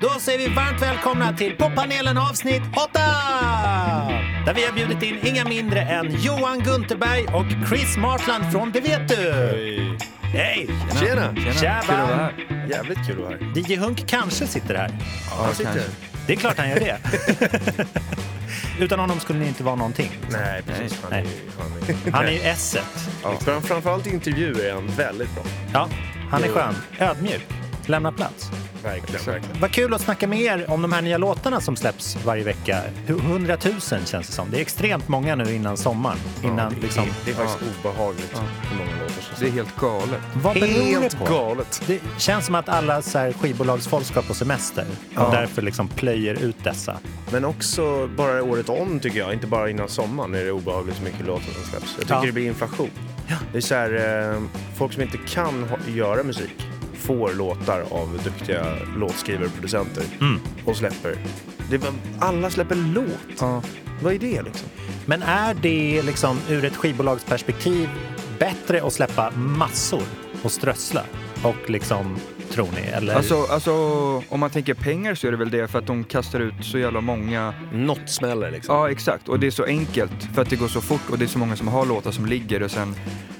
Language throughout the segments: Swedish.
Då säger vi varmt välkomna till poppanelen avsnitt 8! Där vi har bjudit in inga mindre än Johan Gunterberg och Chris Martland från Det vet du! Hej! Tjena! Tjaba! Kul att vara här. Jävligt kul att vara här. DJ Hunk kanske sitter här. Han sitter kanske. Det är klart han gör det. Utan honom skulle ni inte vara någonting. Nej, precis. Han är, Nej. han är, Han är ju esset. ja. Fram- Framförallt i intervjuer är han väldigt bra. Ja, han är skön. Ödmjuk. Lämna plats. Verkligen, verkligen. Vad kul att snacka med er om de här nya låtarna som släpps varje vecka. 100 000 känns det som. Det är extremt många nu innan sommaren. Innan, det, liksom, det är faktiskt obehagligt hur många låtar som Det är helt galet. vad beror det på? galet. Det känns som att alla så här, skivbolagsfolk ska på semester och därför liksom plöjer ut dessa. Men också bara året om tycker jag, inte bara innan sommaren är det obehagligt så mycket låtar som släpps. Jag tycker Ja. det blir inflation. Det är så här, eh, folk som inte kan göra musik får låtar av duktiga låtskrivare och producenter Mm. och släpper. Det alla släpper låt. Ja. Vad är det liksom? Men är det liksom ur ett skivbolagsperspektiv bättre att släppa massor och strössla? Och liksom, tror ni? Eller? Alltså, alltså, om man tänker pengar så är det väl det för att de kastar ut så jävla många. Något smäller liksom. Ja, exakt. Och det är så enkelt för att det går så fort och det är så många som har låtar som ligger och sen...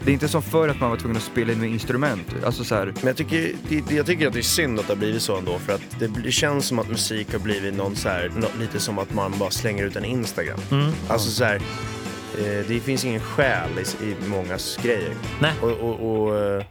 Det är inte som förr att man var tvungen att spela in med instrument. Alltså så här, Men jag tycker, det, jag tycker att det är synd att det har blivit så ändå för att det, det känns som att musik har blivit någon så här, lite som att man bara slänger ut en Instagram. Mm. Alltså så här, eh, det finns ingen själ i, i mångas grejer. Nej. Och, och, och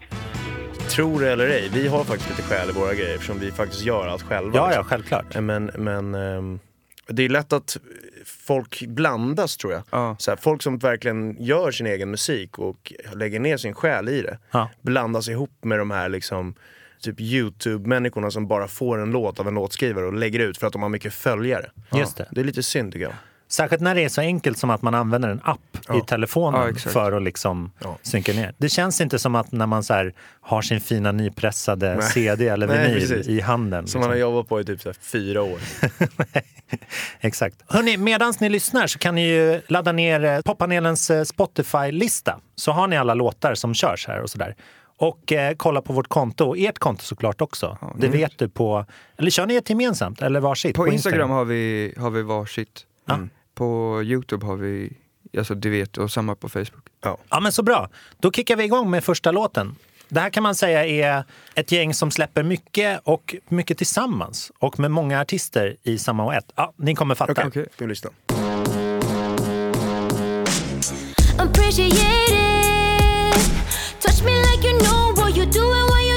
eh, tro det eller ej, vi har faktiskt lite själ i våra grejer eftersom vi faktiskt gör allt själva. Ja, ja, liksom. självklart. Men, men ehm, det är lätt att folk blandas tror jag. Ja. Så här, folk som verkligen gör sin egen musik och lägger ner sin själ i det Ja. blandas ihop med de här liksom typ YouTube-människorna som bara får en låt av en låtskrivare och lägger ut för att de har mycket följare. Just det. Det är lite synd tycker jag. Särskilt när det är så enkelt som att man använder en app Ja. i telefonen Ja, för att liksom Ja. synka ner. Det känns inte som att när man så har sin fina nypressade Nej. CD eller Nej, vinyl precis. i handen. Som man har liksom. jobbat på i typ så fyra år. Exakt. Hörrni, medan ni lyssnar så kan ni ju ladda ner eh, poppanelens eh, Spotify-lista. Så har ni alla låtar som körs här och sådär. Och eh, kolla på vårt konto, ert konto såklart också. det vet du på... Eller kör ni ett gemensamt eller varsitt? på Instagram har vi, har vi varsitt. Mm. På Youtube har vi, alltså det vet och samma på Facebook. Ja. Ja, men så bra. Då kickar vi igång med första låten. Det här kan man säga är ett gäng som släpper mycket och mycket tillsammans och med många artister i samma och ett. Ja, ni kommer fatta. Okej, ska vi lyssna. appreciate it. Touch me like you know what you do and what you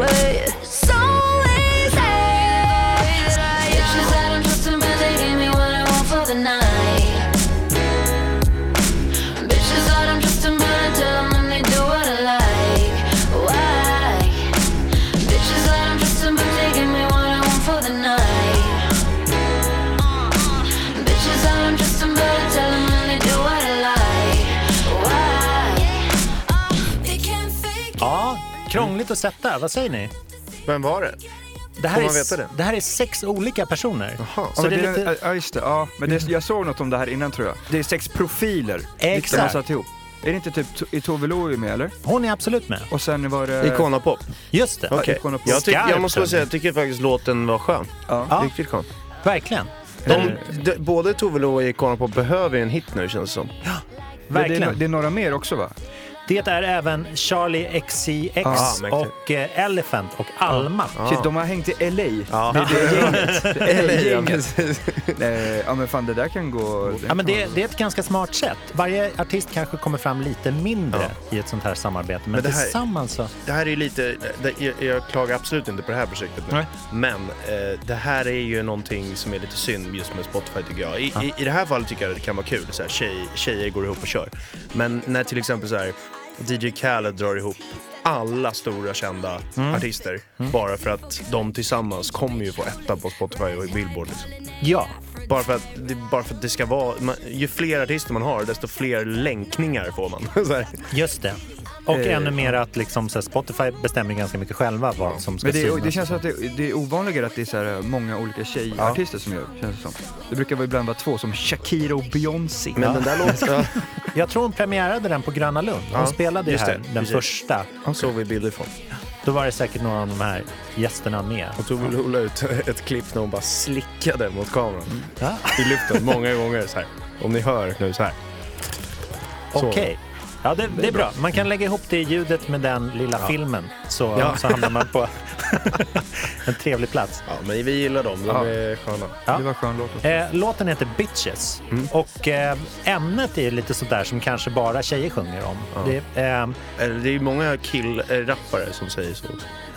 sätta. Vad säger ni? Vem var det? Det här, är, det? det här är sex olika personer. Jaha. Ja, Så men det är det lite... ja, just det. Ja, men det, jag såg något om det här innan tror jag. Det är sex profiler. Exakt. Som man satt ihop. Är det inte typ, är Tove Lo med eller? Hon är absolut med. Och sen var det... Icona Pop. Just det. Okej. Icona Pop. Jag, tyck, jag måste säga, jag tycker faktiskt låten var skön. Ja. Ja. Riktigt skön. Verkligen. De, de, både Tove Lo och Icona Pop behöver en hit nu känns det som. Men Det, är, Verkligen. det är några mer också va? Det är även Charlie XCX Ah, och eh, Elephant och Alma. Shit, de har hängt i LA. Ja. Det är det gänget. Eller det ja, men fan det där kan gå... Ja, men det, det är ett ganska smart sätt. Varje artist kanske kommer fram lite mindre i ett sånt här samarbete. Men, Men det här- tillsammans så... Det här är ju lite, det, jag, jag klagar absolut inte på det här projektet nu. Nej. Men eh, det här är ju någonting som är lite synd just med Spotify tycker jag. I, i, i det här fallet tycker jag det kan vara kul, så här, tjej, tjejer går ihop och kör. Men när till exempel så här, DJ Khaled drar ihop alla stora kända artister bara för att de tillsammans kommer ju få etta på Spotify och Billboard. Liksom. Ja, Bara för att det, bara för att det ska vara, man, ju fler artister man har desto fler länkningar får man. Just det. Och Eh, ännu mer att liksom, så här, Spotify bestämmer ganska mycket själva vad som ska Men det, synas. det känns som att det, det är ovanligare att det är så här många olika tjejartister som gör känns det som. Det brukar ibland vara två, som Shakira och Beyoncé. Men den där låten, Jag tror hon premiärade den på Gröna Lund. Hon Ja, spelade ju här, den precis. första. ja, såg vi bilder från. Då var det säkert några av de här gästerna med. Och tog väl Ola ut ett klipp när hon bara slickade mot kameran Ja. i luften många gånger så här. Om ni hör nu så här. Okej. Ja, det, det är bra. Man kan lägga ihop det i ljudet med den lilla filmen så, Ja. så hamnar man på en trevlig plats. Ja, men vi gillar dem. De Ja. är sköna. Ja. Det var skön låt. Eh, låten heter Bitches och eh, ämnet är lite sådär som kanske bara tjejer sjunger om. Det, eh, Eller Det är många kill-rappare som säger så.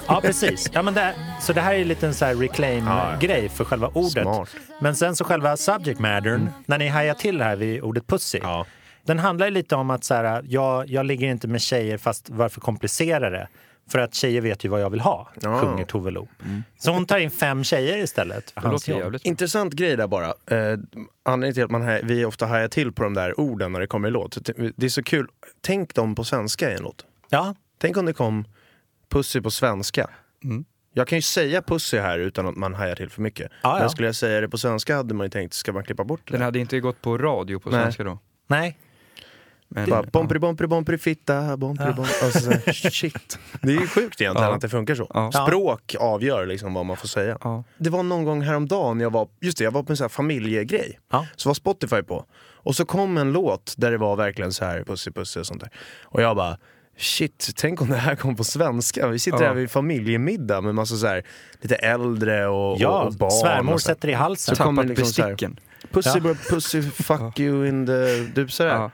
ja, precis. Ja, men det, så det här är lite en så reclaim-grej för själva ordet. Smart. Men sen så själva subject mattern, när ni hajar till här vid ordet pussy. Den handlar ju lite om att så här, jag, jag ligger inte med tjejer fast varför komplicera det? För att tjejer vet ju vad jag vill ha, Ja. sjunger Tove Lo. Så hon tar in fem tjejer istället. för hans jobb. Intressant grej där bara. Eh, anledningen till att man här, vi ofta hajar till på de där orden när det kommer i låt. Det är så kul. Tänk dem på svenska i en låt. Ja, Tänk om det kom pussy på svenska. Mm. Jag kan ju säga pussy här utan att man hajar till för mycket. Ja, ja. Men skulle jag säga det på svenska hade man ju tänkt, ska man klippa bort det? Den hade inte gått på radio på Nej. svenska då. nej. Men, Bara ja. bompri bompri bompri fitta, bompri bompri. Alltså, så shit. Det är ju sjukt egentligen Ja. att det funkar så. Ja. Språk avgör liksom vad man får säga. Ja. Det var någon gång häromdagen, jag var, just det, jag var på en sån här familjegrej. Ja. Så var Spotify på. Och så kom en låt där det var verkligen så här pussy pussy och sånt där. Och jag bara, shit, tänk om det här kom på svenska. Vi sitter Ja. här vid familjemiddag med massa så här, lite äldre och, Ja, och, och barn. svärmor och sätter i halsen. Så Tappat liksom besticken. Pussy, Ja. bro, pussy, fuck you in the... Du, så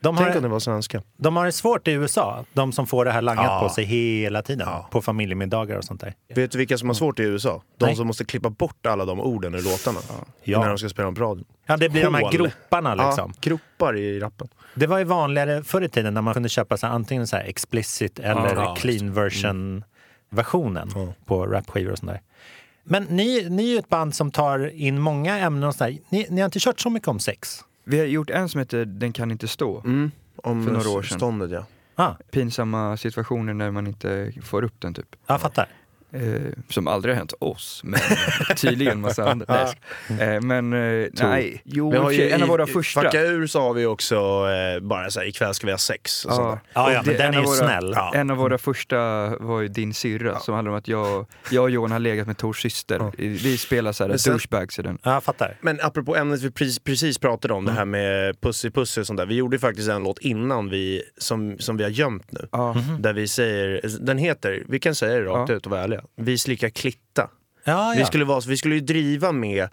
De Tänk om har, det var svenska. de har det svårt i USA, de som får det här langat Ja. på sig hela tiden. Ja. På familjemiddagar och sånt där. Vet du vilka som har svårt i USA? De Nej. som måste klippa bort alla de orden ur låtarna. Ja. När de ska spela dem på radion. Ja, det blir de här Hål. groparna liksom. Ja, gropar i rappen. Det var ju vanligare förr i tiden när man kunde köpa så här, antingen så här explicit eller clean version versionen på rapskivor och sånt där. Men ni, ni är ju ett band som tar in många ämnen och sådär. Ni, ni har inte kört så mycket om sex? Vi har gjort en som heter Den kan inte stå. Mm. Om För några år sedan. ståndet ja. Ah, Pinsamma situationer när man inte får upp den typ. jag fattar. Eh, som aldrig har hänt oss, men tydligen massa andra. Nej, eh, men eh, nej, jo, Vi har ju en av våra i första. Fucka ur så har vi också eh, bara så här, ikväll ska vi ha sex. Och Ja. sånt där. Ja, Och ja, men det- den en är ju våra- snäll. Ja. En av våra första var ju Din syrra som handlar om att jag, jag och Johan har legat med Tors syster. Vi spelar såhär douchebags i den. Ja, jag fattar. Men apropå ämnet vi precis, precis pratade om, det här med pussy pussy och sånt där. Vi gjorde ju faktiskt en låt innan vi, som, som vi har gömt nu. Ja. Där vi säger, den heter, vi kan säga det rakt Ja. ut och vara ärliga. Vi slickar klitta. Ja, Vi, ja. skulle vara, vi skulle ju driva med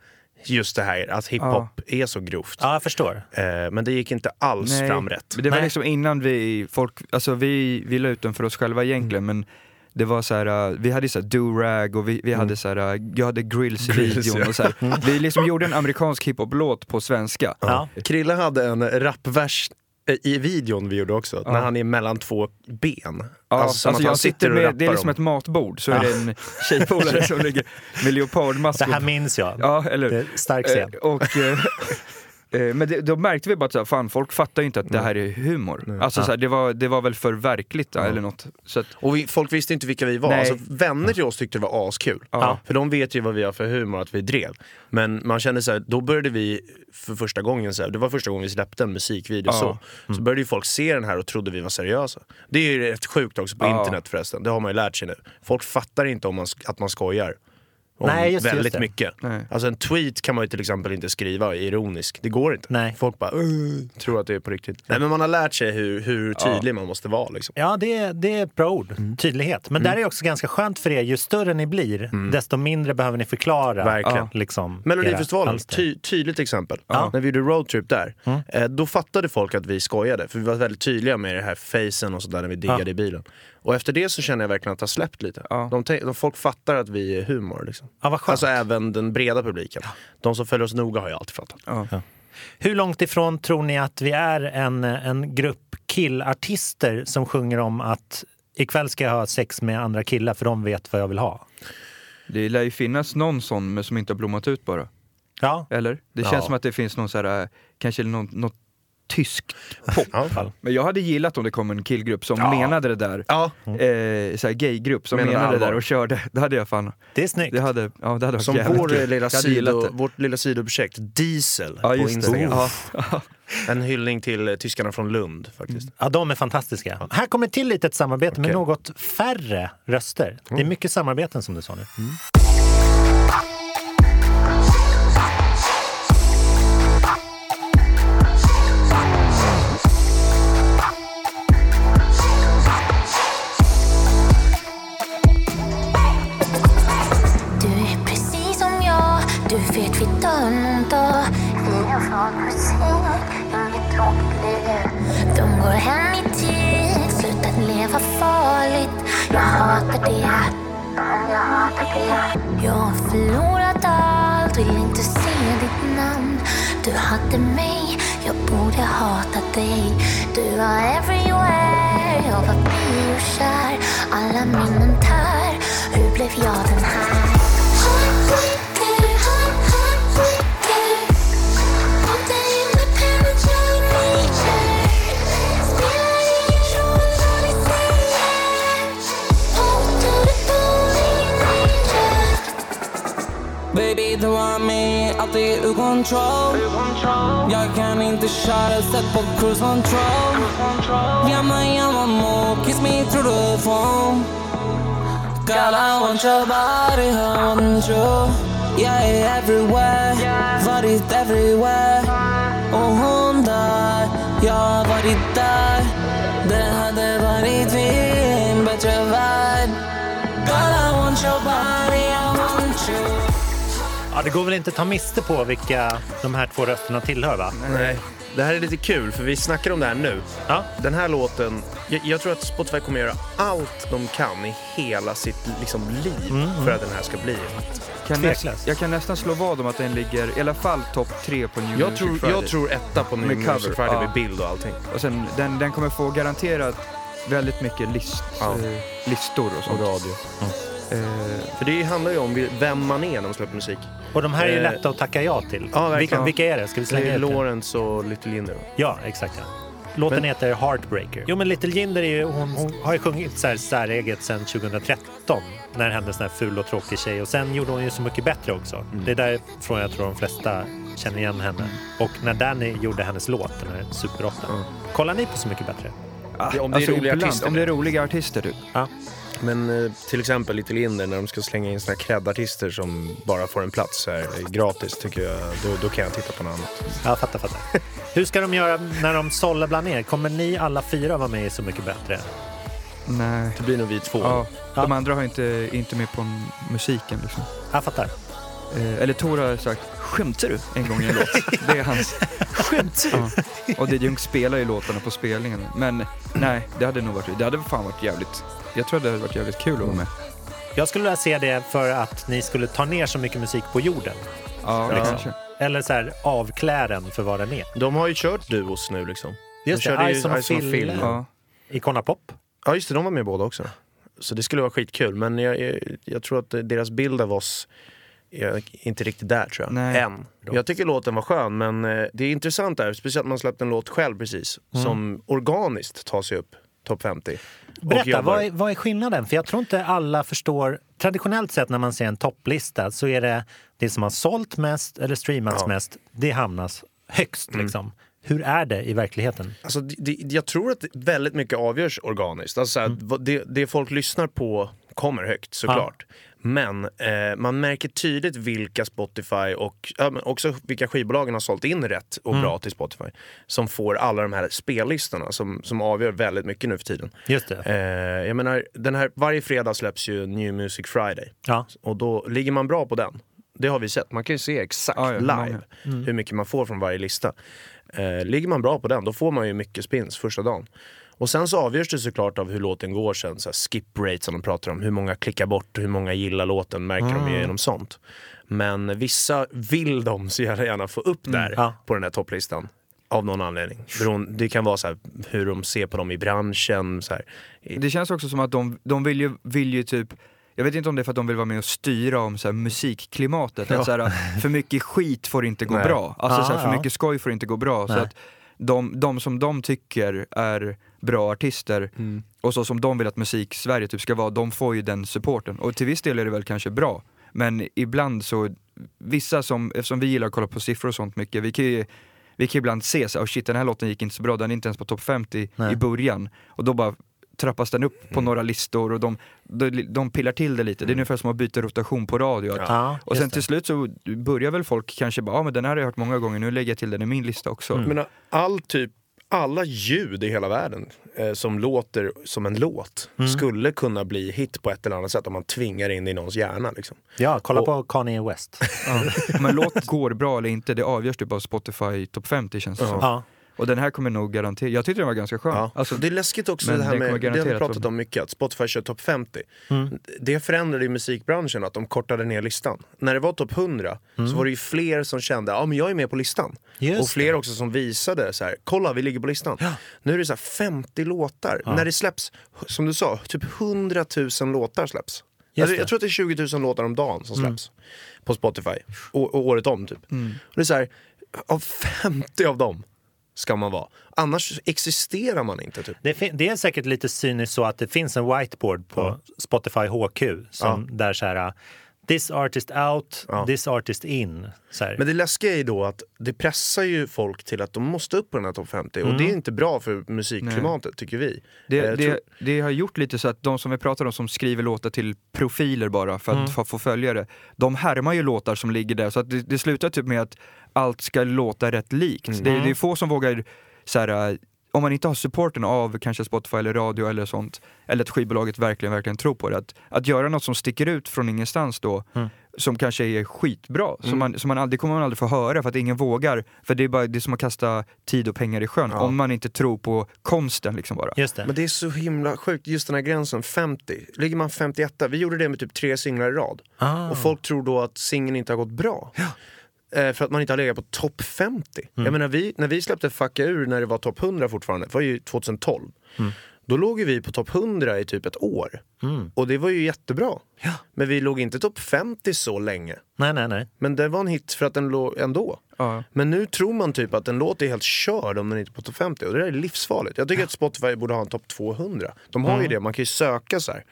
just det här att hiphop är så grovt. ja jag förstår. Eh, men det gick inte alls Nej, fram rätt. men Det var Nej. liksom innan vi, folk, alltså vi, vi la ut den för oss själva egentligen men det var så här, uh, vi hade så här do-rag och vi, vi hade så här, uh, jag hade grills i videon ja. och så här. Vi liksom gjorde en amerikansk hiphop-låt på svenska. Ja. Krille hade en rapvers eh, i videon vi gjorde också, Ja. när han är mellan två ben. Ja, alltså han jag sitter och med, det är liksom om. ett matbord, så är det en tjejpolare som ligger med leopardmask. Det här och- minns jag. Ja, eller Det är stark scen. Eh, och, eh, eh, men det, då märkte vi bara att så här, fan, folk fattar ju inte att det här är humor. Alltså, så här, det, var, det var väl för verkligt eller något. Så att, Och vi, folk visste inte vilka vi var. Nej. Alltså, vänner till oss tyckte det var askul. Ja. För de vet ju vad vi har för humor, att vi drev. Men man kände så här, då började vi för första gången, så här, det var första gången vi släppte en musikvideo Ja. så. Så började ju folk se den här och trodde vi var seriösa. Det är ju rätt sjukt också på Ja. internet förresten, det har man ju lärt sig nu. Folk fattar inte om man, att man skojar. Om Nej, just det, väldigt just det. mycket. Nej. Alltså en tweet kan man ju till exempel inte skriva ironisk, det går inte. Nej. Folk bara "Uh", tror att det är på riktigt. Nej men man har lärt sig hur, hur tydlig man måste vara liksom. Ja, det, det är ett bra ord. Mm. Tydlighet. Men där är också ganska skönt för er. Ju större ni blir, desto mindre behöver ni förklara. Verkligen. Liksom, Melodifestivalen, ty tydligt exempel. Ja. När vi gjorde roadtrip där, eh, då fattade folk att vi skojade. För vi var väldigt tydliga med det här facen och sådär när vi diggade Ja. i bilen. Och efter det så känner jag verkligen att det har släppt lite. Ja. De, de, folk fattar att vi är humor. Liksom. Ja, vad skönt. Alltså även den breda publiken. De som följer oss noga har ju alltid fattat. ja. Hur långt ifrån tror ni att vi är en, en grupp killartister som sjunger om att ikväll ska jag ha sex med andra killar för de vet vad jag vill ha? Det lär ju finnas någon sån men som inte har blommat ut bara. Ja, Eller? Det Ja. känns som att det finns någon så här, eh, kanske någon, något tyskt pop. Ja. Men jag hade gillat om det kom en killgrupp som Ja. menade det där. Ja, Eh, så här gaygrupp som Menade menade det där och körde. Det hade jag fan, det är snyggt. det hade, ja, det hade som vår lilla, sido, vårt lilla sidoprojekt Diesel Ja, på. Instagram. Ja. En hyllning till eh, tyskarna från Lund faktiskt. Ja, de är fantastiska. Här kommer till lite ett samarbete med Okej. något färre röster. Det är mycket samarbeten som du sa nu. Du Jag hatar det, jag hatar det. Jag har förlorat allt, vill inte se ditt namn. Du hade mig, jag borde hata dig. Du var everywhere, jag var biokär. Alla minnen tär, hur blev jag den Du har mig alltid ur kontroll Jag kan inte köra, sätt på cruise control. Jamma, jamma, mo, kiss me through the phone. Girl, I want your body, I want you. Är everywhere, varit everywhere? Och hon där, jag har varit där Det hade varit vi i en bättre värld Girl, I want your body, I want you Ja, det går väl inte att ta miste på vilka de här två rösterna tillhör va? Nej. Det här är lite kul för vi snackar om det här nu. Ja. Den här låten, jag, jag tror att Spotify kommer göra allt de kan i hela sitt liksom, liv för att den här ska bli Kan Tveklöst. näst, jag kan nästan slå vad om att den ligger i alla fall topp tre på New jag Music tror, Friday. jag tror etta på New Med Music cover, Friday ja. med bild och allting. Och sen, den, den kommer få garanterat väldigt mycket list, Ja. eh, listor och Och sånt. radio. Eh, För det handlar ju om vem man är när man släpper musik. Och de här är ju Eh, lätta att tacka ja till. ja, vilka, vilka är det? Ska vi Det slänga är det? Lawrence och Little Jinder. Ja, exakt. Ja. Låten Men- heter Heartbreaker. Jo, men Little Jinder är ju, hon, hon har ju sjungit så här säreget sedan 2013 när henne sån här ful och tråkig tjej. Och sen gjorde hon ju Så mycket bättre också. Mm. Det är därifrån jag tror de flesta känner igen henne. Och när Danny gjorde hennes låt, den här Super 8. Kollar ni på Så mycket bättre? ah, Det- om det är alltså, roliga ibland, artister. Om det är roliga artister typ. Ja. Men eh, till exempel Little Jinder, när de ska slänga in såna här cred-artister som bara får en plats här, eh, gratis, tycker jag, då, då kan jag titta på något annat. Ja, fattar, fattar. Hur ska de göra när de sållar bland er? Kommer ni alla fyra vara med i Så mycket bättre? Nej. Det blir nog vi två. Ja, de andra har inte, inte med på musiken liksom. Jag fattar. Eh, eller Tor har sagt “skämtar du?” en gång i en låt. Det är hans. Skämt! Ja. Och DJ Junk spelar ju låtarna på spelningen. Men nej, det hade nog varit, det hade fan varit jävligt, jag tror det hade varit jävligt kul att vara med. Jag skulle vilja se det för att ni skulle ta ner så mycket musik på jorden. Ja, Ja. kanske. Eller så här, avklä den för vad den är. De har ju kört duos nu liksom. Just de det, körde Ison och Fille. Fille. Ja. Icona Pop. Ja just det, de var med båda också. Så det skulle vara skitkul, men jag, jag, jag tror att deras bild av oss är inte riktigt där tror jag. Nej. Än. Jag tycker låten var skön, men eh, det är intressant där, speciellt när man släppt en låt själv precis, som organiskt tar sig upp topp 50. och Berätta, vad är, vad är skillnaden? För jag tror inte alla förstår. Traditionellt sett när man ser en topplista så är det det som har sålt mest eller streamats Ja. Mm. mest, det hamnas högst. Liksom. Hur är det i verkligheten? Alltså, det, jag tror att väldigt mycket avgörs organiskt. Alltså, vad- det, det folk lyssnar på kommer högt såklart. Men eh, man märker tydligt vilka Spotify och men också vilka skivbolagen har sålt in rätt och bra till Spotify. Som får alla de här spellistorna som, som avgör väldigt mycket nu för tiden. Just det. Eh, jag menar, den här, varje fredag släpps ju New Music Friday. Ja. Och då ligger man bra på den. Det har vi sett. Man kan ju se exakt Ja, ja, live många. hur mycket man får från varje lista. Eh, ligger man bra på den, då får man ju mycket spins första dagen. Och sen så avgörs det såklart av hur låten går sen. Så skip rate som de pratar om. Hur många klickar bort och hur många gillar låten märker de ju genom sånt. Men vissa vill de så gärna, få upp där Ja. på den här topplistan. Av någon anledning. Det kan vara så här, hur de ser på dem i branschen. Så här. Det känns också som att de, de vill, ju, vill ju typ jag vet inte om det är för att de vill vara med och styra om så här, musikklimatet. Att, så här, för mycket skit får inte gå Nej. bra. Alltså, så här, Ah, för ja. mycket skoj får inte gå bra. Så Nej. att de, de som de tycker är bra artister Mm. och så som de vill att musik-Sverige typ ska vara, de får ju den supporten. Och till viss del är det väl kanske bra. Men ibland så, vissa som, eftersom vi gillar att kolla på siffror och sånt mycket, vi kan ju vi kan ju ibland se så här, oh shit den här låten gick inte så bra, den är inte ens på topp 50 Nej. i början. Och då bara trappas den upp på Mm. några listor och de, de, de pillar till det lite. Det är ungefär som att byta rotation på radio. Ja, och sen till slut så börjar väl folk kanske bara, ja men den här har jag hört många gånger, nu lägger jag till den i min lista också. Mm. Menar, all typ, alla ljud i hela världen eh, som låter som en låt Mm. skulle kunna bli hit på ett eller annat sätt om man tvingar in det i någons hjärna. Liksom. Ja, kolla Och- på Kanye West. Ja. Om en låt går bra eller inte, det avgörs typ av Spotify topp 50 känns det som. Ja. Och den här kommer nog garantera, jag tyckte den var ganska skön. Ja. Alltså, det är läskigt också det här med, det har vi garanterat pratat om mycket, att Spotify kör topp 50. Mm. Det förändrade ju musikbranschen att de kortade ner listan. När det var topp 100 så var det ju fler som kände, ja men jag är med på listan. Mm. Just och fler också som visade så här, kolla vi ligger på listan. Nu är det så här 50 låtar. När det släpps, som du sa, typ 100 000 låtar släpps. Alltså, det. jag tror att det är 20 000 låtar om dagen som släpps på Spotify. Och, och året om typ. Och det är så här, av 50 av dem ska man vara. Annars existerar man inte typ. Det, det är säkert lite cyniskt så att det finns en whiteboard på Spotify HQ som där så här This artist out, Ja. this artist in. Så här. Men det läskiga är ju då att det pressar ju folk till att de måste upp på den här topp 50 och det är inte bra för musikklimatet tycker vi. Det, Eh, det, tror- det har gjort lite så att de som vi pratar om som skriver låtar till profiler bara för att Mm. få, få följare, de härmar ju låtar som ligger där så att det, det slutar typ med att allt ska låta rätt likt. Mm. Det, det är få som vågar så här, äh, om man inte har supporten av kanske Spotify eller radio eller sånt, eller att skivbolaget verkligen, verkligen tror på det, att, att göra något som sticker ut från ingenstans då, Mm. som kanske är skitbra, som, man, som man aldrig, kommer man aldrig få höra för att ingen vågar, för det är, bara, det är som att kasta tid och pengar i sjön, om man inte tror på konsten liksom bara. Just det. Men det är så himla sjukt, just den här gränsen 50. Ligger man 51, vi gjorde det med typ tre singlar i rad. Ah. Och folk tror då att singeln inte har gått bra. Eh, för att man inte har legat på topp 50. Mm. Jag menar, vi, när vi släppte Fucka ur när det var topp 100 fortfarande, det var ju 2012. Mm. Då låg ju vi på topp 100 i typ ett år. Och det var ju jättebra. Men vi låg inte topp 50 så länge. Nej, nej, nej. Men det var en hit för att den låg ändå. Ja. Men nu tror man typ att en låt är helt körd om den inte är på topp 50 och det där är livsfarligt. Jag tycker att Spotify borde ha en topp 200. De har ju det, man kan ju söka så här.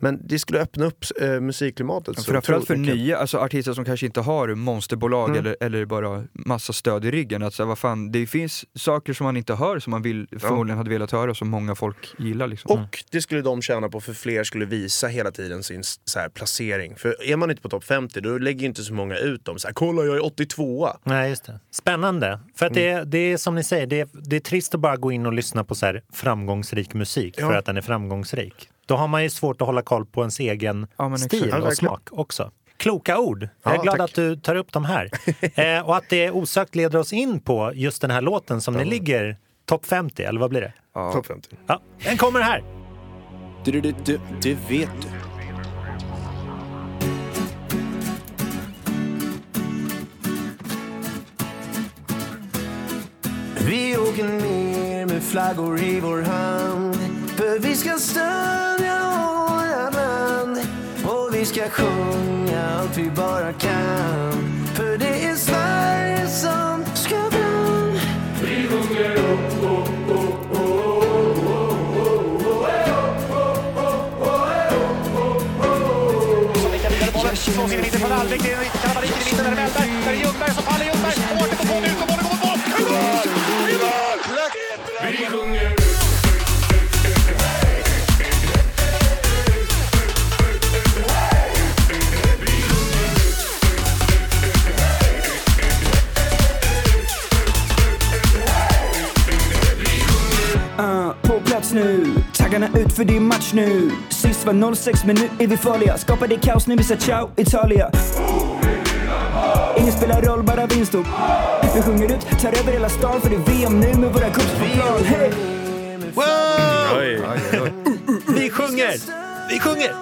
Men det skulle öppna upp eh, musikklimatet. så Framförallt för nya, alltså artister som kanske inte har monsterbolag Mm. eller, eller bara massa stöd i ryggen. Att, så vad fan, det finns saker som man inte hör som man vill, förmodligen hade velat höra som många folk gillar. Liksom. Och det skulle de tjäna på för fler skulle visa hela tiden sin så här, placering. För är man inte på topp 50 då lägger inte så många ut dem. Så här, Kolla jag är 82 Nej, just det. Spännande. För att det, är- det är som ni säger, det är, det är trist att bara gå in och lyssna på så här framgångsrik musik Ja. för att den är framgångsrik. Då har man ju svårt att hålla koll på ens egen Ja, men stil exakt. Ja, och smak också. Kloka ord. Jag är Ja, glad tack. att du tar upp dem här. eh, och att det osökt leder oss in på just den här låten som ni ligger topp 50, eller vad blir det? Ja. Topp 50. Ja, den kommer här! Du, du, du, det vet du. Vi åker ner med flaggor i vår hand För vi ska Och vi ska sjunga allt vi bara kan För det är Sverige som ska fram Uh, Sist var 06 men nu är vi farliga Skapade kaos när vi sa ciao Italia Ingen spelar roll, bara vinst upp Vi sjunger ut, tar över hela stan för det är VM nu med våra cups på plan hey! Oj. Vi sjunger! Vi sjunger!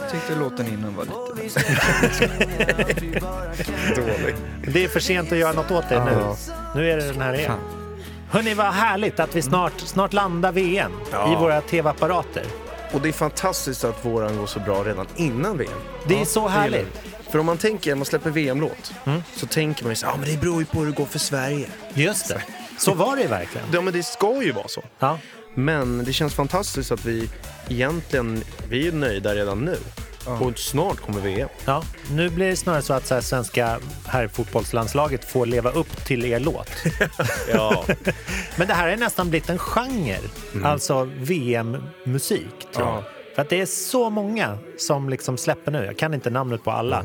Jag tyckte låten innan var lite... Dålig. Det är för sent att göra något åt det nu. Nu är det den här igen. Hörni, vad härligt att vi snart, snart landar VM i våra tv-apparater. Och det är fantastiskt att våran går så bra redan innan VM. Det är så Det gillar härligt. För om man tänker, när man släpper VM-låt, så tänker man ju så, ja men det beror ju på hur det går för Sverige. Just det. Så var det verkligen. Ja men det ska ju vara så. Ja. Men det känns fantastiskt att vi egentligen, vi är nöjda redan nu. Och snart kommer VM. Ja, nu blir det snarare så att så här, svenska herrfotbollslandslaget får leva upp till er låt. Ja. Men det här är nästan blivit en genre, alltså VM-musik. Ja. För att det är så många som liksom släpper nu, jag kan inte namnet på alla. Eh,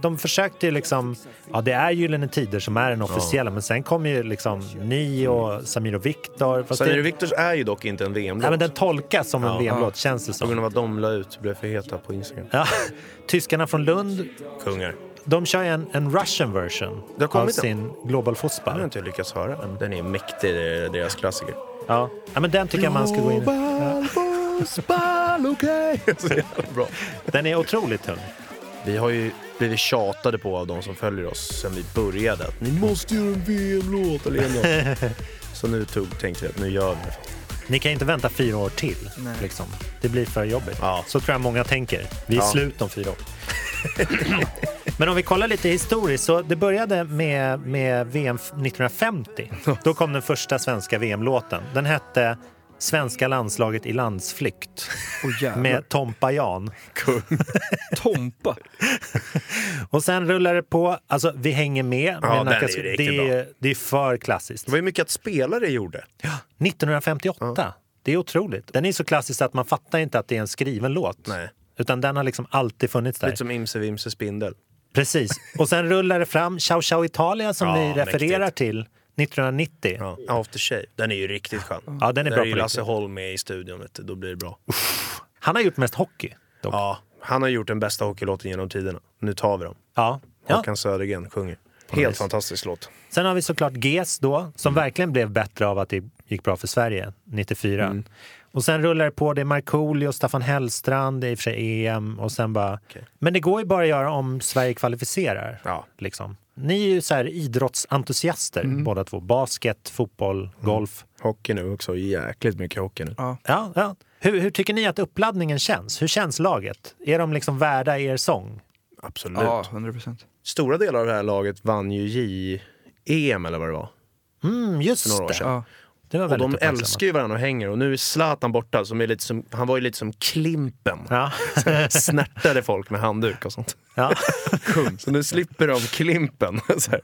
De försökte ju liksom, ja det är Gyllene Tider som är den officiella, men sen kommer ju liksom ni och Samir och Viktor. Samir det- och Viktors är ju dock inte en VM-låt. Nej, men den tolkas som en Ja. VM-låt, känns det På grund som. av att de la ut blev för heta på Instagram. Ja. Tyskarna från Lund, Kungar. de kör en, en Russian version Det av kommit en. sin Global Den har inte lyckats höra. men Den är mäktig, det deras klassiker. Ja. ja, men den tycker jag man ska gå in. Så jävla bra. Den är otroligt tung. Vi har ju blivit tjatade på av de som följer oss sen vi började att ni måste göra en VM-låt eller låt. Så nu tog, tänkte vi att nu gör vi det. Ni kan inte vänta fyra år till. Nej. Liksom. Det blir för jobbigt. Ja. Så tror jag många tänker. Vi är Ja. slut om fyra år. Men om vi kollar lite historiskt, så det började med, med VM 1950. Då kom den första svenska VM-låten. Den hette Svenska landslaget i landsflykt jävlar. med Tompa Jan. Tompa. Och sen rullar det på. Alltså, vi hänger med. Ja, med den är det, riktigt är, det är för klassiskt. Det var ju mycket att spelare gjorde. 1958. Det är otroligt. Den är så klassisk att man fattar inte att det är en skriven låt. Nej. Utan den har liksom alltid funnits där. Lite som Imse Vimse Spindel. Precis. Och sen rullar det fram Ciao Ciao Italia som Ja, ni refererar mäktigt. till 1990. Ja, Ja. After Shave. Den är ju riktigt skön. den är Där bra är ju på Lasse riktigt. Holm med i studion, vet du. då blir det bra. Han har gjort mest hockey. Dock. Ja, han har gjort den bästa hockeylåten genom tiderna. Nu tar vi dem. Ja. Ja. Håkan Södergren sjunger. Helt fantastisk låt. Sen har vi såklart GES då, som verkligen blev bättre av att det gick bra för Sverige 94. Mm. Och sen rullar det på, det är Markoolio, Staffan Hellstrand, det är i och för sig EM och sen bara... Men det går ju bara att göra om Sverige kvalificerar. Ja. Liksom. Ni är ju så här idrottsentusiaster Mm. båda två. Basket, fotboll, golf. Hockey nu också. Jäkligt mycket hockey nu. Ja. Ja, ja. Hur, hur tycker ni att uppladdningen känns? Hur känns laget? Är de liksom värda er sång? Absolut. Ja, 100 procent. Stora delar av det här laget vann ju J-EM eller vad det var. Mm, just För några år det. sedan. Ja. det var Och de älskar ju varandra och hänger. Och nu är Zlatan borta. Som är lite som, han var ju lite som Klimpen. Ja. Snärtade folk med handduk och sånt. ja, Så nu slipper de Klimpen. Så här.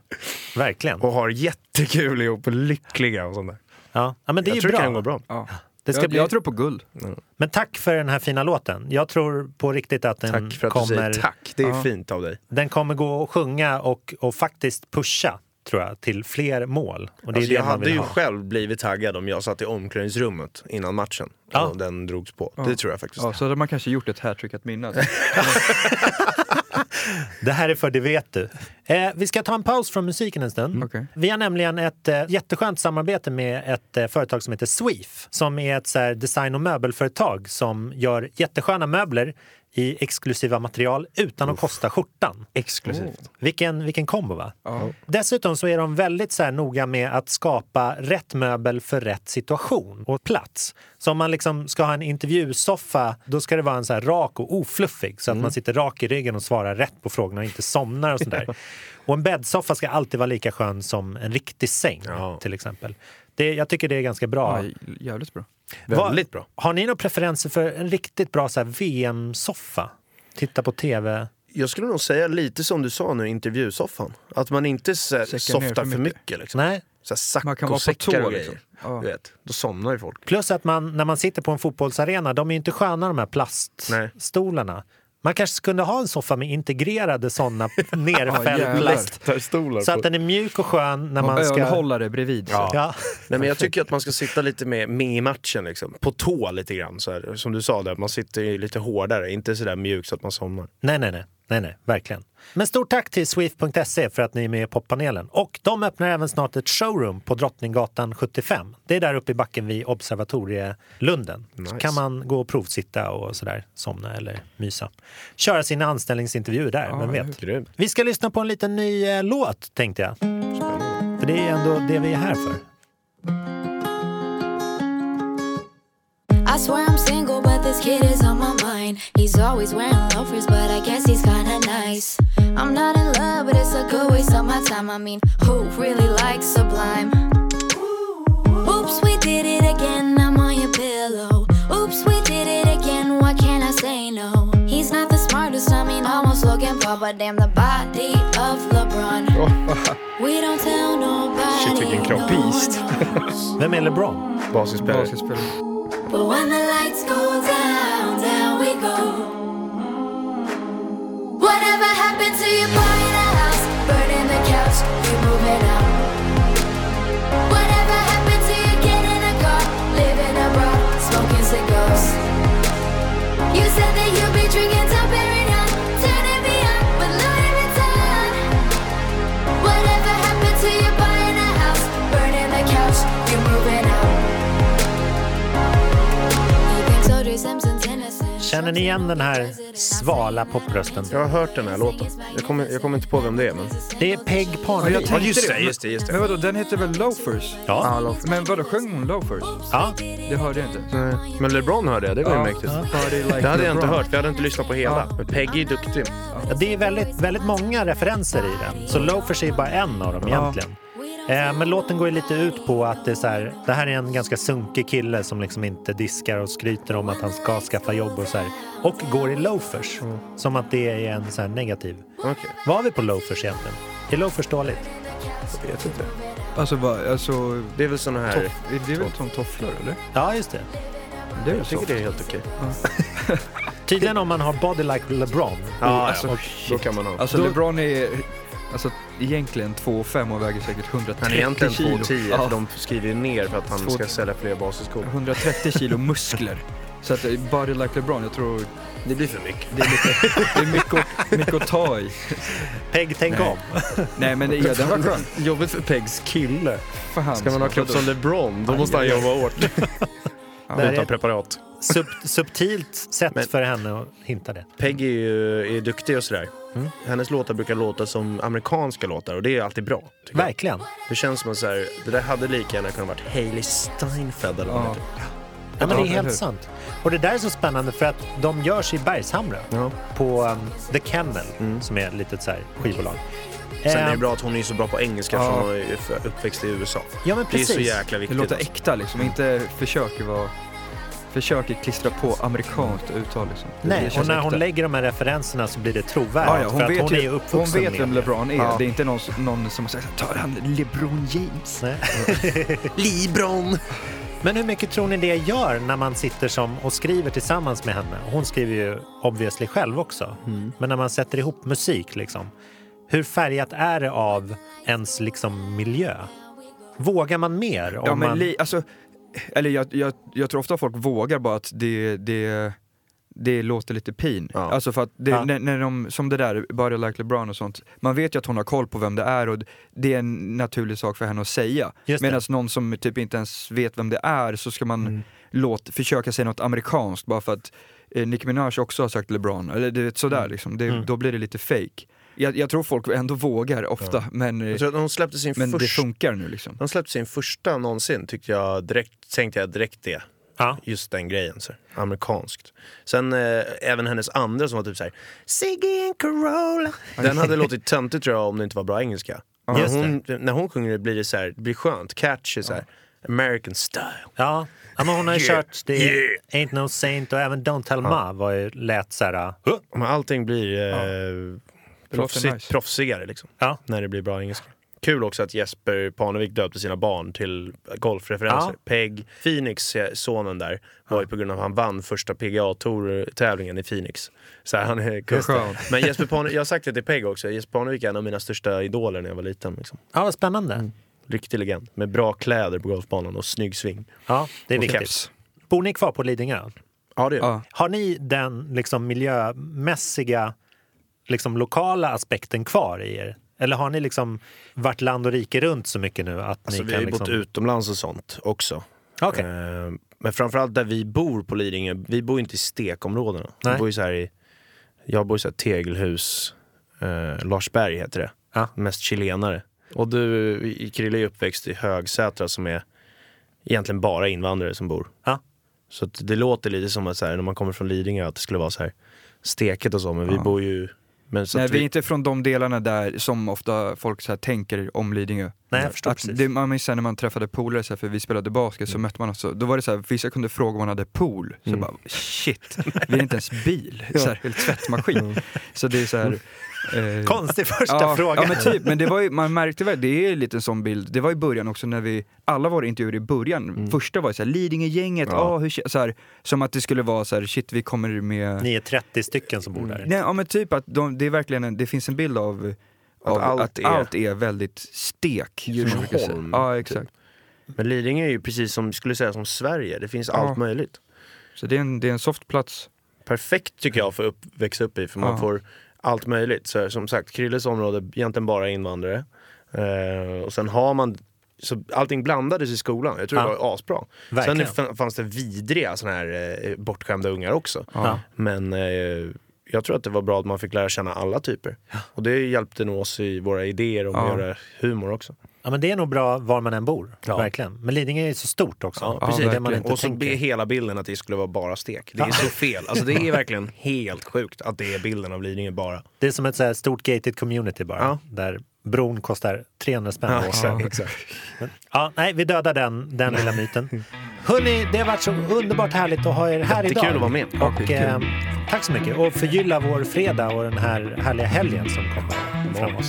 verkligen. Och har jättekul ihop och lyckliga och sånt där. Ja. ja, men det är Jag ju tror det bra. kan gå bra. Ja. Det ska jag, bli... jag tror på guld. Men tack för den här fina låten. Jag tror på riktigt att den, Tack för att kommer, du säger tack. Det är Ja. fint av dig. den kommer gå att sjunga och, och faktiskt pusha tror jag, till fler mål. Och det är Alltså, det jag hade ju ha. själv blivit taggad om jag satt i omklädningsrummet innan matchen Ja. och den drogs på. Det tror jag faktiskt. Ja, så hade man kanske gjort ett hattrick att minnas. Det här är för det vet du. Eh, vi ska ta en paus från musiken en stund. Okej. Vi har nämligen ett eh, jätteskönt samarbete med ett eh, företag som heter Sweef som är ett så här, design och möbelföretag som gör jättesköna möbler i exklusiva material utan att kosta skjortan. Exklusivt. Vilken, vilken kombo va? Ja. Dessutom så är de väldigt så här noga med att skapa rätt möbel för rätt situation och plats. Så om man liksom ska ha en intervjusoffa, då ska det vara en så här rak och ofluffig så att man sitter rak i ryggen och svarar rätt på frågorna och inte somnar och sådär. och en bäddsoffa ska alltid vara lika skön som en riktig säng Ja. till exempel. Det, jag tycker det är ganska bra. Ja, jävligt bra. Väldigt bra. Har ni några preferenser för en riktigt bra VM-soffa? Titta på tv. Jag skulle nog säga lite som du sa nu i intervjusoffan. Att man inte så softar för för mycket. mycket. liksom. Nej, Så här Man kan vara på tå och liksom. Ja. Du vet, då somnar ju folk. Plus att man, när man sitter på en fotbollsarena, de är ju inte sköna de här plaststolarna. Man kanske kunde ha en soffa med integrerade sådana nerfällda. Så att den är mjuk och skön när man Och ska... ölhållare bredvid. så. Ja. Nej, men jag tycker att man ska sitta lite med, med i matchen, liksom. på tå lite grann. Så här. Som du sa, där, man sitter lite hårdare, inte så där mjuk så att man somnar. Nej, nej, nej, nej, nej, verkligen. Men stort tack till Sweef.se för att ni är med i poppanelen. Och de öppnar även snart ett showroom på Drottninggatan 75. Det är där uppe i backen vid Observatorielunden. Så Nice. kan man gå och provsitta och sådär, somna eller mysa. Köra sina anställningsintervjuer där, vem vet. Vi ska lyssna på en liten ny eh, låt, tänkte jag. För det är ändå det vi är här för. I swear I'm single, but this kid is on my mind. He's always wearing loafers, but I guess he's kinda nice. I'm not in love, but it's a good waste of my time. I mean, who really likes Sublime? Oops, we did it again. I'm on your pillow. Oops, we did it again. Why can't I say no? He's not the smartest, I mean, almost looking for, but damn the body of LeBron. We don't tell nobody. Shit, vilken kropp. no one Beast. knows. Vem är LeBron? Basisspelare. Basketspelare. But when the lights go down, Känner ni igen den här svala poprösten? Jag har hört den här låten. Jag kommer, jag kommer inte på vem det är men... Det är Peg Ja, Parnevik. tänkte just det, just det, just det. Men vadå, den heter väl Loafers? Ja. Men vadå, sjöng hon Loafers? ja. Det hörde jag inte. Nej. Men LeBron hörde jag, det var ju Ja. mäktigt. Like Det hade jag inte hört, för jag hade inte lyssnat på hela. Men Peggy är duktig. Det är väldigt, väldigt många referenser i den. Så Loafers är bara en av dem egentligen. Eh, men låten går ju lite ut på att det, är så här, det här är en ganska sunkig kille som liksom inte diskar och skryter om att han ska skaffa jobb och så här. Och går i loafers. Som att det är en så här negativ. Vad har vi på loafers egentligen? Är loafers dåligt? jag vet inte. Alltså, vad, alltså Det är väl såna här... toff, är det väl som tofflor eller? Ja, just det. Det är Jag tycker det är helt okej. Tydligen om man har body like LeBron. Ja, alltså, ja. Då kan man ha. Alltså LeBron är alltså, egentligen 2,5 och väger säkert 130 Han är egentligen kilo. 2,10 Ja, för de skriver ju ner för att han Två- ska sälja fler basisskor. 130 kilo muskler. Så att eh, body like LeBron, jag tror Det blir för mycket. det är, lite, det är mycket, mycket att ta i. Peg, tänk Nej. om. Nej men det, ja, den var skön. Jobbigt för Pegs kille. Fan, Ska man ha kropp som LeBron, då måste han jobba hårt. Är Utan preparat. Sub, subtilt sätt Men- för henne att hinta det. Peg är ju är duktig och sådär. Mm. Hennes låtar brukar låta som amerikanska låtar och det är alltid bra. tycker jag. Verkligen. Det känns som att så här, det där hade lika gärna kunnat varit Hailey Steinfeld eller vad Ja. Ja, men det är helt sant. Och det där är så spännande för att de görs i Bergshamra Ja. på um, The Kennel Mm. som är ett litet så här skivbolag. Sen är det Eh, bra att hon är så bra på engelska Ja. för hon är uppväxt i USA. Ja, men Det är precis. så jäkla Det viktigt. låter alltså. äkta liksom, inte försöker vara Försöker klistra på amerikanskt uttal liksom. Nej, och när hon äkta. lägger de här referenserna så blir det trovärdigt. Ja, ja, hon, för att vet hon är ju ju, uppvuxen hon vet vem. LeBron är. Ja. Det är inte någon, någon som säger tar han LeBron James? Nej. Libron! Men hur mycket tror ni det gör när man sitter som och skriver tillsammans med henne? Hon skriver ju obviously själv också. Mm. Men när man sätter ihop musik, liksom, hur färgat är det av ens liksom, miljö? Vågar man mer? Om Ja men man... li, alltså, eller jag, jag, jag tror ofta folk vågar bara att det, det, det låter lite pin. Ja. Alltså för att det, Ja. när, när de, som det där, Body Like LeBron och sånt, man vet ju att hon har koll på vem det är och det är en naturlig sak för henne att säga. Medan någon som typ inte ens vet vem det är så ska man Mm. låt, försöka säga något amerikanskt bara för att eh, Nicki Minaj också har sagt LeBron, eller det är sådär Mm. liksom, det, Mm. då blir det lite fake. Jag, jag tror folk ändå vågar ofta, men, Jag tror att när hon släppte sin men det första... funkar nu liksom. De släppte sin första någonsin tyckte jag direkt, tänkte jag direkt det. Ja. Just den grejen, så amerikanskt. Sen eh, även hennes andra som var typ såhär Siggy and Carola. Den hade låtit töntigt tror jag om det inte var bra engelska. Men Just hon, när hon sjunger det blir det så här, det blir skönt, catchy så här. American style. Ja. ja, men hon har ju Yeah, kört det yeah. Ain't No Saint och även Don't Tell Ma var ju lät så här... Uh. Men allting blir eh, Det proffsigt, nice. proffsigare liksom. Ja. När det blir bra engelska. Kul också att Jesper Parnevik döpte sina barn till golfreferenser. Ja. Peg Phoenix, eh, sonen där, var ju på grund av att han vann första PGA Tour-tävlingen i Phoenix. Så här, han är kul. Skönt. Men Jesper Parnevik, jag har sagt det till Peg också, Jesper Parnevik är en av mina största idoler när jag var liten. Liksom. Ja, vad spännande. Mm. Riktig legend. Med bra kläder på golfbanan och snygg sving. Ja, det är Och viktigt. keps. Bor ni kvar på Lidingö? Ja, det är Ja. Har ni den liksom, miljömässiga, liksom, lokala aspekten kvar i er? Eller har ni liksom varit land och rike runt så mycket nu att Alltså, ni vi kan har ju bott liksom... utomlands och sånt också. Okej. Eh, men framförallt där vi bor på Lidingö, vi bor inte i stekområdena. Nej. Vi bor ju så här i, jag bor i så här tegelhus, eh, Larsberg heter det. Ja. Mest chilenare. Och du, Krille är uppväxt i Högsätra som är egentligen bara invandrare som bor. Ja. Så det låter lite som att så här, när man kommer från Lidingö att det skulle vara så här steket och så, men vi Ja. bor ju... Men så Nej, vi är inte från de delarna där som ofta folk så här tänker om Lidingö. Nej, jag förstår att precis. det, man minns när man träffade polare, så här, för vi spelade basket, så mötte man oss, då var det så här, vissa kunde fråga om man hade pool. Så Mm. bara, shit, vi har inte ens bil, så här, eller tvättmaskin. Så det är så här... eh, Konstig första ja, fråga. Ja men typ, men det var ju, man märkte väl, det är lite en sån bild, det var i början också när vi, alla våra intervjuer i början, första var ju såhär Lidingö-gänget, Mm. Ja. ah, hur, kä-" så här, som att det skulle vara så här, shit vi kommer med Ni är 30 stycken som bor där. Nej, ja men typ att de, det är verkligen en, det finns en bild av, av allt att är- allt är väldigt stek. Djursholm, Ja exakt. Men Lidingö är ju precis som, skulle säga som Sverige, det finns Ja. allt möjligt. Så det är en, det är en soft plats. Perfekt tycker jag för att upp, växa upp i, för man Ja. får allt möjligt. Så, som sagt, Krilles område, egentligen bara invandrare. Eh, och sen har man, så allting blandades i skolan, jag tror Ja. det var asbra. Verkligen. Sen fanns det vidriga såna här eh, bortskämda ungar också. Ja. Men eh, jag tror att det var bra att man fick lära känna alla typer. Och det hjälpte nog oss i våra idéer om Ja. att göra humor också. Ja, men det är nog bra var man än bor. Ja. Verkligen. Men Lidingö är ju så stort också. Ja, precis. det man inte och så tänker. blir hela bilden att det skulle vara bara stek. Det är så fel. Alltså det är verkligen helt sjukt att det är bilden av Lidingö bara. Det är som ett så här stort gated community bara. Ja. Där bron kostar 300 spänn. Ja, exakt, exakt. Ja, nej, vi dödar den, den lilla myten. Hörni, det har varit så underbart härligt att ha er här idag. att vara med. Och, eh, tack så mycket. Och förgylla vår fredag och den här härliga helgen som kommer framåt.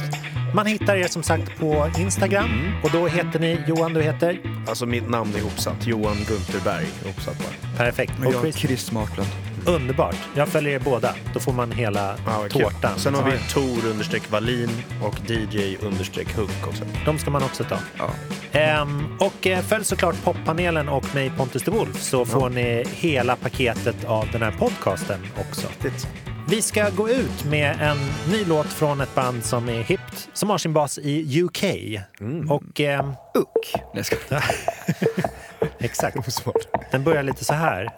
Man hittar er som sagt på Instagram Mm. och då heter ni, Johan du heter? Alltså mitt namn är ihopsatt. Johan Gunterberg. Ihopsatt bara. Perfekt. Och jag, Chris, Chris Martland. underbart. Jag följer er båda. Då får man hela Ja, vad kul. tårtan. Sen har vi Tor understreck Wallin och DJ understreck Hunk också. De ska man också ta. Ja. Ehm, och eh, följ såklart poppanelen och mig Pontus de Wolf så får ni hela paketet av den här podcasten också. Vi ska gå ut med en ny låt från ett band som är hippt, som har sin bas i UK. Och ehm, Uck! Nej, jag ska. exakt, den börjar lite så här.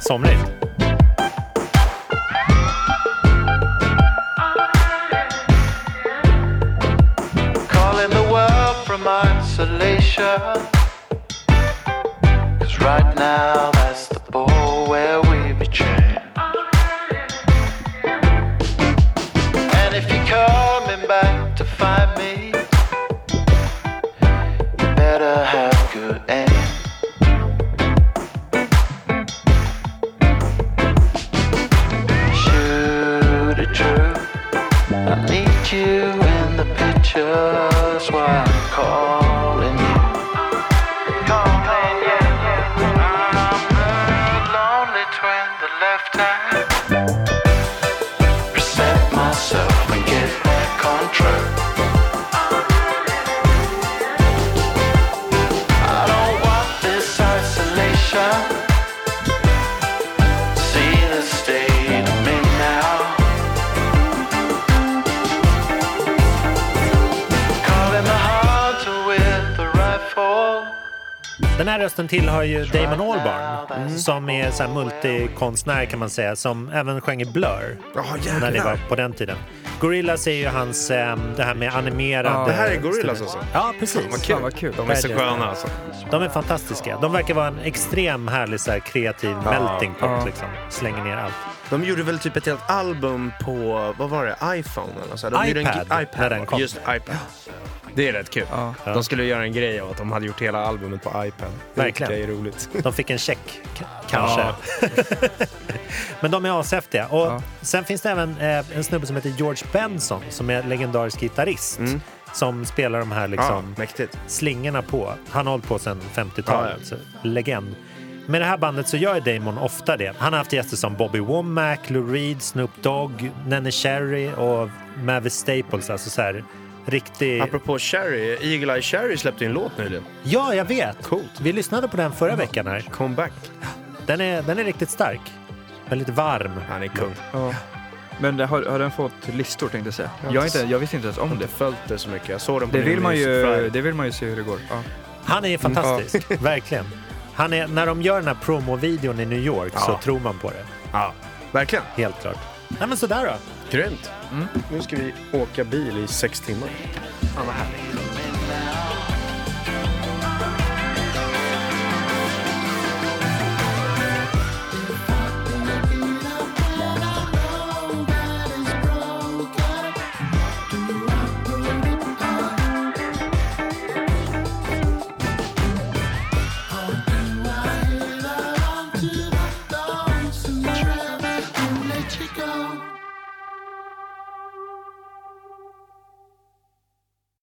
Somrigt. Calling the world from isolation. Cause right now Den här rösten tillhör ju Damon Albarn som är så multikonstnär kan man säga, som även sjöng i Blur när det var på den tiden. Gorillaz är ju hans, eh, det här med animerade... Ja, Det här är Gorillaz alltså? Ja, precis. Fan vad kul. De är så sköna alltså. De är fantastiska. De verkar vara en extrem härlig så här, kreativ melting pot. Ja. Liksom. Slänger ner allt. De gjorde väl typ ett helt album på, vad var det, iPhone eller så? De gjorde en iPad, iPad när den kom. Just iPad. Det är rätt kul. Ja. De skulle göra en grej av att de hade gjort hela albumet på iPad. Det Verkligen. jag är roligt. De fick en check, kanske. Men de är ashäftiga. Och Ja. Sen finns det även eh, en snubbe som heter George Benson som är legendarisk gitarrist. Som spelar de här Ja, liksom, mäktigt. slingorna på. Han har hållit på sedan 50-talet. Ja, så Legend. Med det här bandet så gör Damon ofta det. Han har haft gäster som Bobby Womack, Lou Reed, Snoop Dogg, Nene Cherry och Mavis Staples. Alltså så här, riktig... Apropå Cherry, Eagle Eye Cherry släppte en låt nyligen. Ja, jag vet. Coolt. Vi lyssnade på den förra veckan här. Comeback. Den är, den är riktigt stark. Väldigt varm. Han är kung. Ja. Men det, har, har den fått listor tänkte jag säga? Jag, har inte, jag visste inte ens Jag om det. följt det så mycket. Jag såg den på Det vill, man ju, det vill man ju se hur det går. Ja. Han är fantastisk, verkligen. Han är, när de gör den här promovideon i New York så Ja. tror man på det. Ja, verkligen. Helt klart. Nej men sådär då. Grymt. Nu ska vi åka bil i sex timmar. Fan vad härligt.